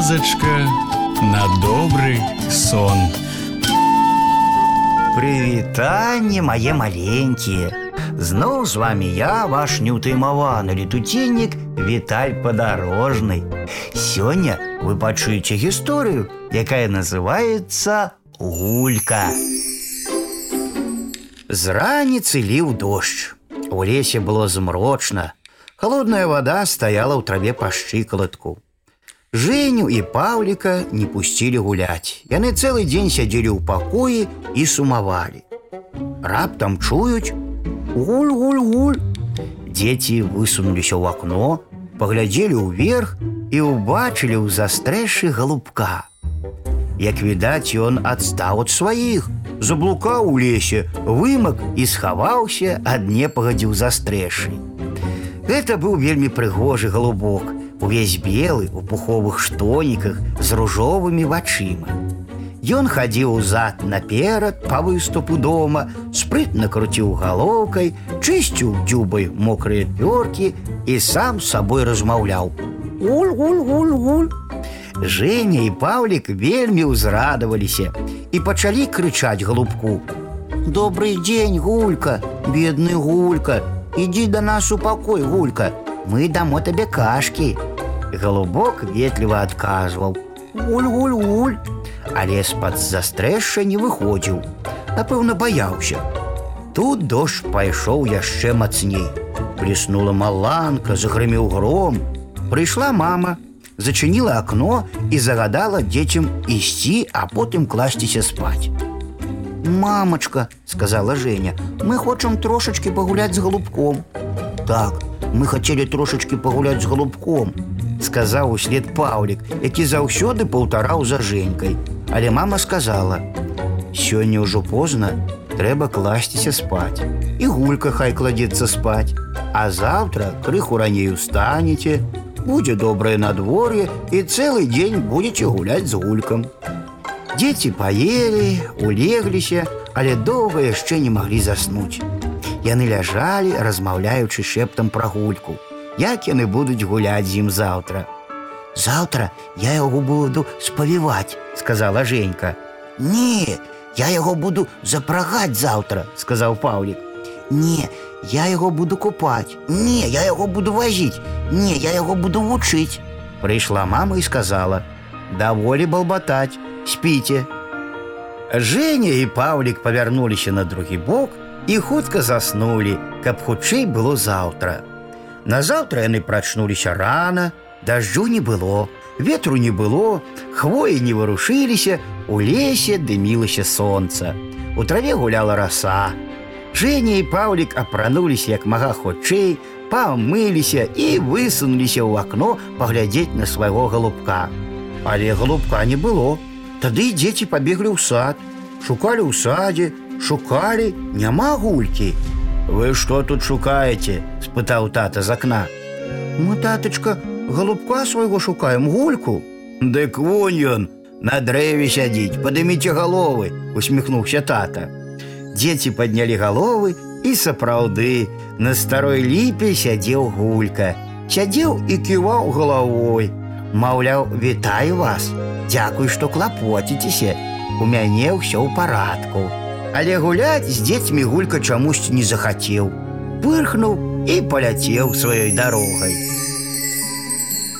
казачка на добрый сон. Прывітанне мае маленькія. Зноў з вами я, ваш неўтаймаваны летуценнік Віталь падарожны. Сёння вы пачуеце гісторыю, якая называецца гулька. З раніцы ліў дождж. У лесе было змрочна. Холодная вода стаяла ў траве па шчыкалатку. Женю і Паўліка не пусцілі гуляць. Яны цэлы дзень сядзелі ў пакоі і сумавалі. Раптам чуюць: гуль-гуль-гуль. Дзеці высунуліся ў акно, паглядзелі ўверх і ўбачылі ў застрэшы галубка. Як відаць, ён адстаў ад сваіх, заблукаў у лесе, вымак і схаваўся ад непагадзі ў застрэшы. Гэта быў вельмі прыгожы галубок, увесь белы у пуховых штоніках з ружовымі вачыма. Ён хадзіў зад наперад па выступу дома, спрытна круціў галоўкай, чысціў дзюбай мокрыя пёркі і сам з сабой размаўляў. Гуль-гуль-гуль-гуль. Женя і Паўлік вельмі ўзрадаваліся і пачалі крычаць галубку. Добрый дзень, гулька, бедны гулька, ідзі да нас у пакой, гулька, мы дамо табе кашкі. Голубок ветліва адказваў: Гуль-гуль-гуль, але з-пад застрэша не выходзіў. Напэўна, баяўся. Тут дождж пайшоў яшчэ мацней. Бліснула маланка, загрымеў гром. Прыйшла мама, зачыніла акно і загадала дзецям ісці, а потым класціся спаць. Мамачка, сказала Женя, мы хочам трошачки пагуляць з голубком. Так, мы хацелі трошачки пагуляць з голубком, сказаў услед Паўлік, які заўсёды паўтараў за Женькай. Але мама сказала: « Сёння ўжо позна, трэба класціся спаць. І гулька хай кладзецца спаць. А заўтра крыху раней устанеце, будзе добрае надвор'е і цэлы дзень будзеце гуляць з гулькам. Дзеці паелі, улегліся, але доўга яшчэ не маглі заснуць. Яны ляжалі, размаўляючы шэптам пра гульку. Як яны будуць гуляць з ім заўтра. Заўтра я яго буду спавіваць, сказала Женька. Не, я яго буду запрагаць заўтра, сказаў Паўлік. Не, я яго буду купаць. Не, я яго буду вазіць. Не, я яго буду вучыць. Прыйшла мама і сказала: « Даволі балбатаць, Спіце. Женя і Паўлік павярнуліся на другі бок і хутка заснулі, каб хутчэй было заўтра. Назаўтра яны прачнуліся рана, дажджу не было, ветру не было, хвоі не варушыліся, у лесе дымілася сонца. У траве гуляла раса. Женя і Паўлік апрануліся як мага хутчэй, памыліся і высунуліся ў акно паглядзець на свайго галубка. Але галубка не было. Тады дзеці пабеглі ў сад, шукалі ў садзе, шукалі, няма гулькі. Вы што тут шукаеце? — спытаў тата з акна. Мы татачка, галубка свайго шукаем гульку. Дык вунь ён, на дрэве сядзіць, падыміце галовы, усміхнуўся тата. Дзеці паднялі галовы і сапраўды на старой ліпе сядзеў гулька. Сядзеў і ківаў галавой. Маўляў, вітаю вас. Дзякуй, што клапоціцеся. У мяне ўсё ў парадку. Але гуляць з дзецьмі гулька чамусьці не захацеў. Пырхнуў і паляцеў сваёй дарогай.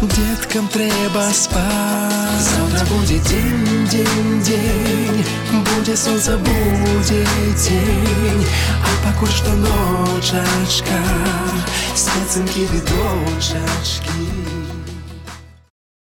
Деткам трэба спаць. Завтра будзе дзень, дзень, дзень, будзе сонца, будзе дзень, а пакуль што ночачка, спецынкі ды дочачкі.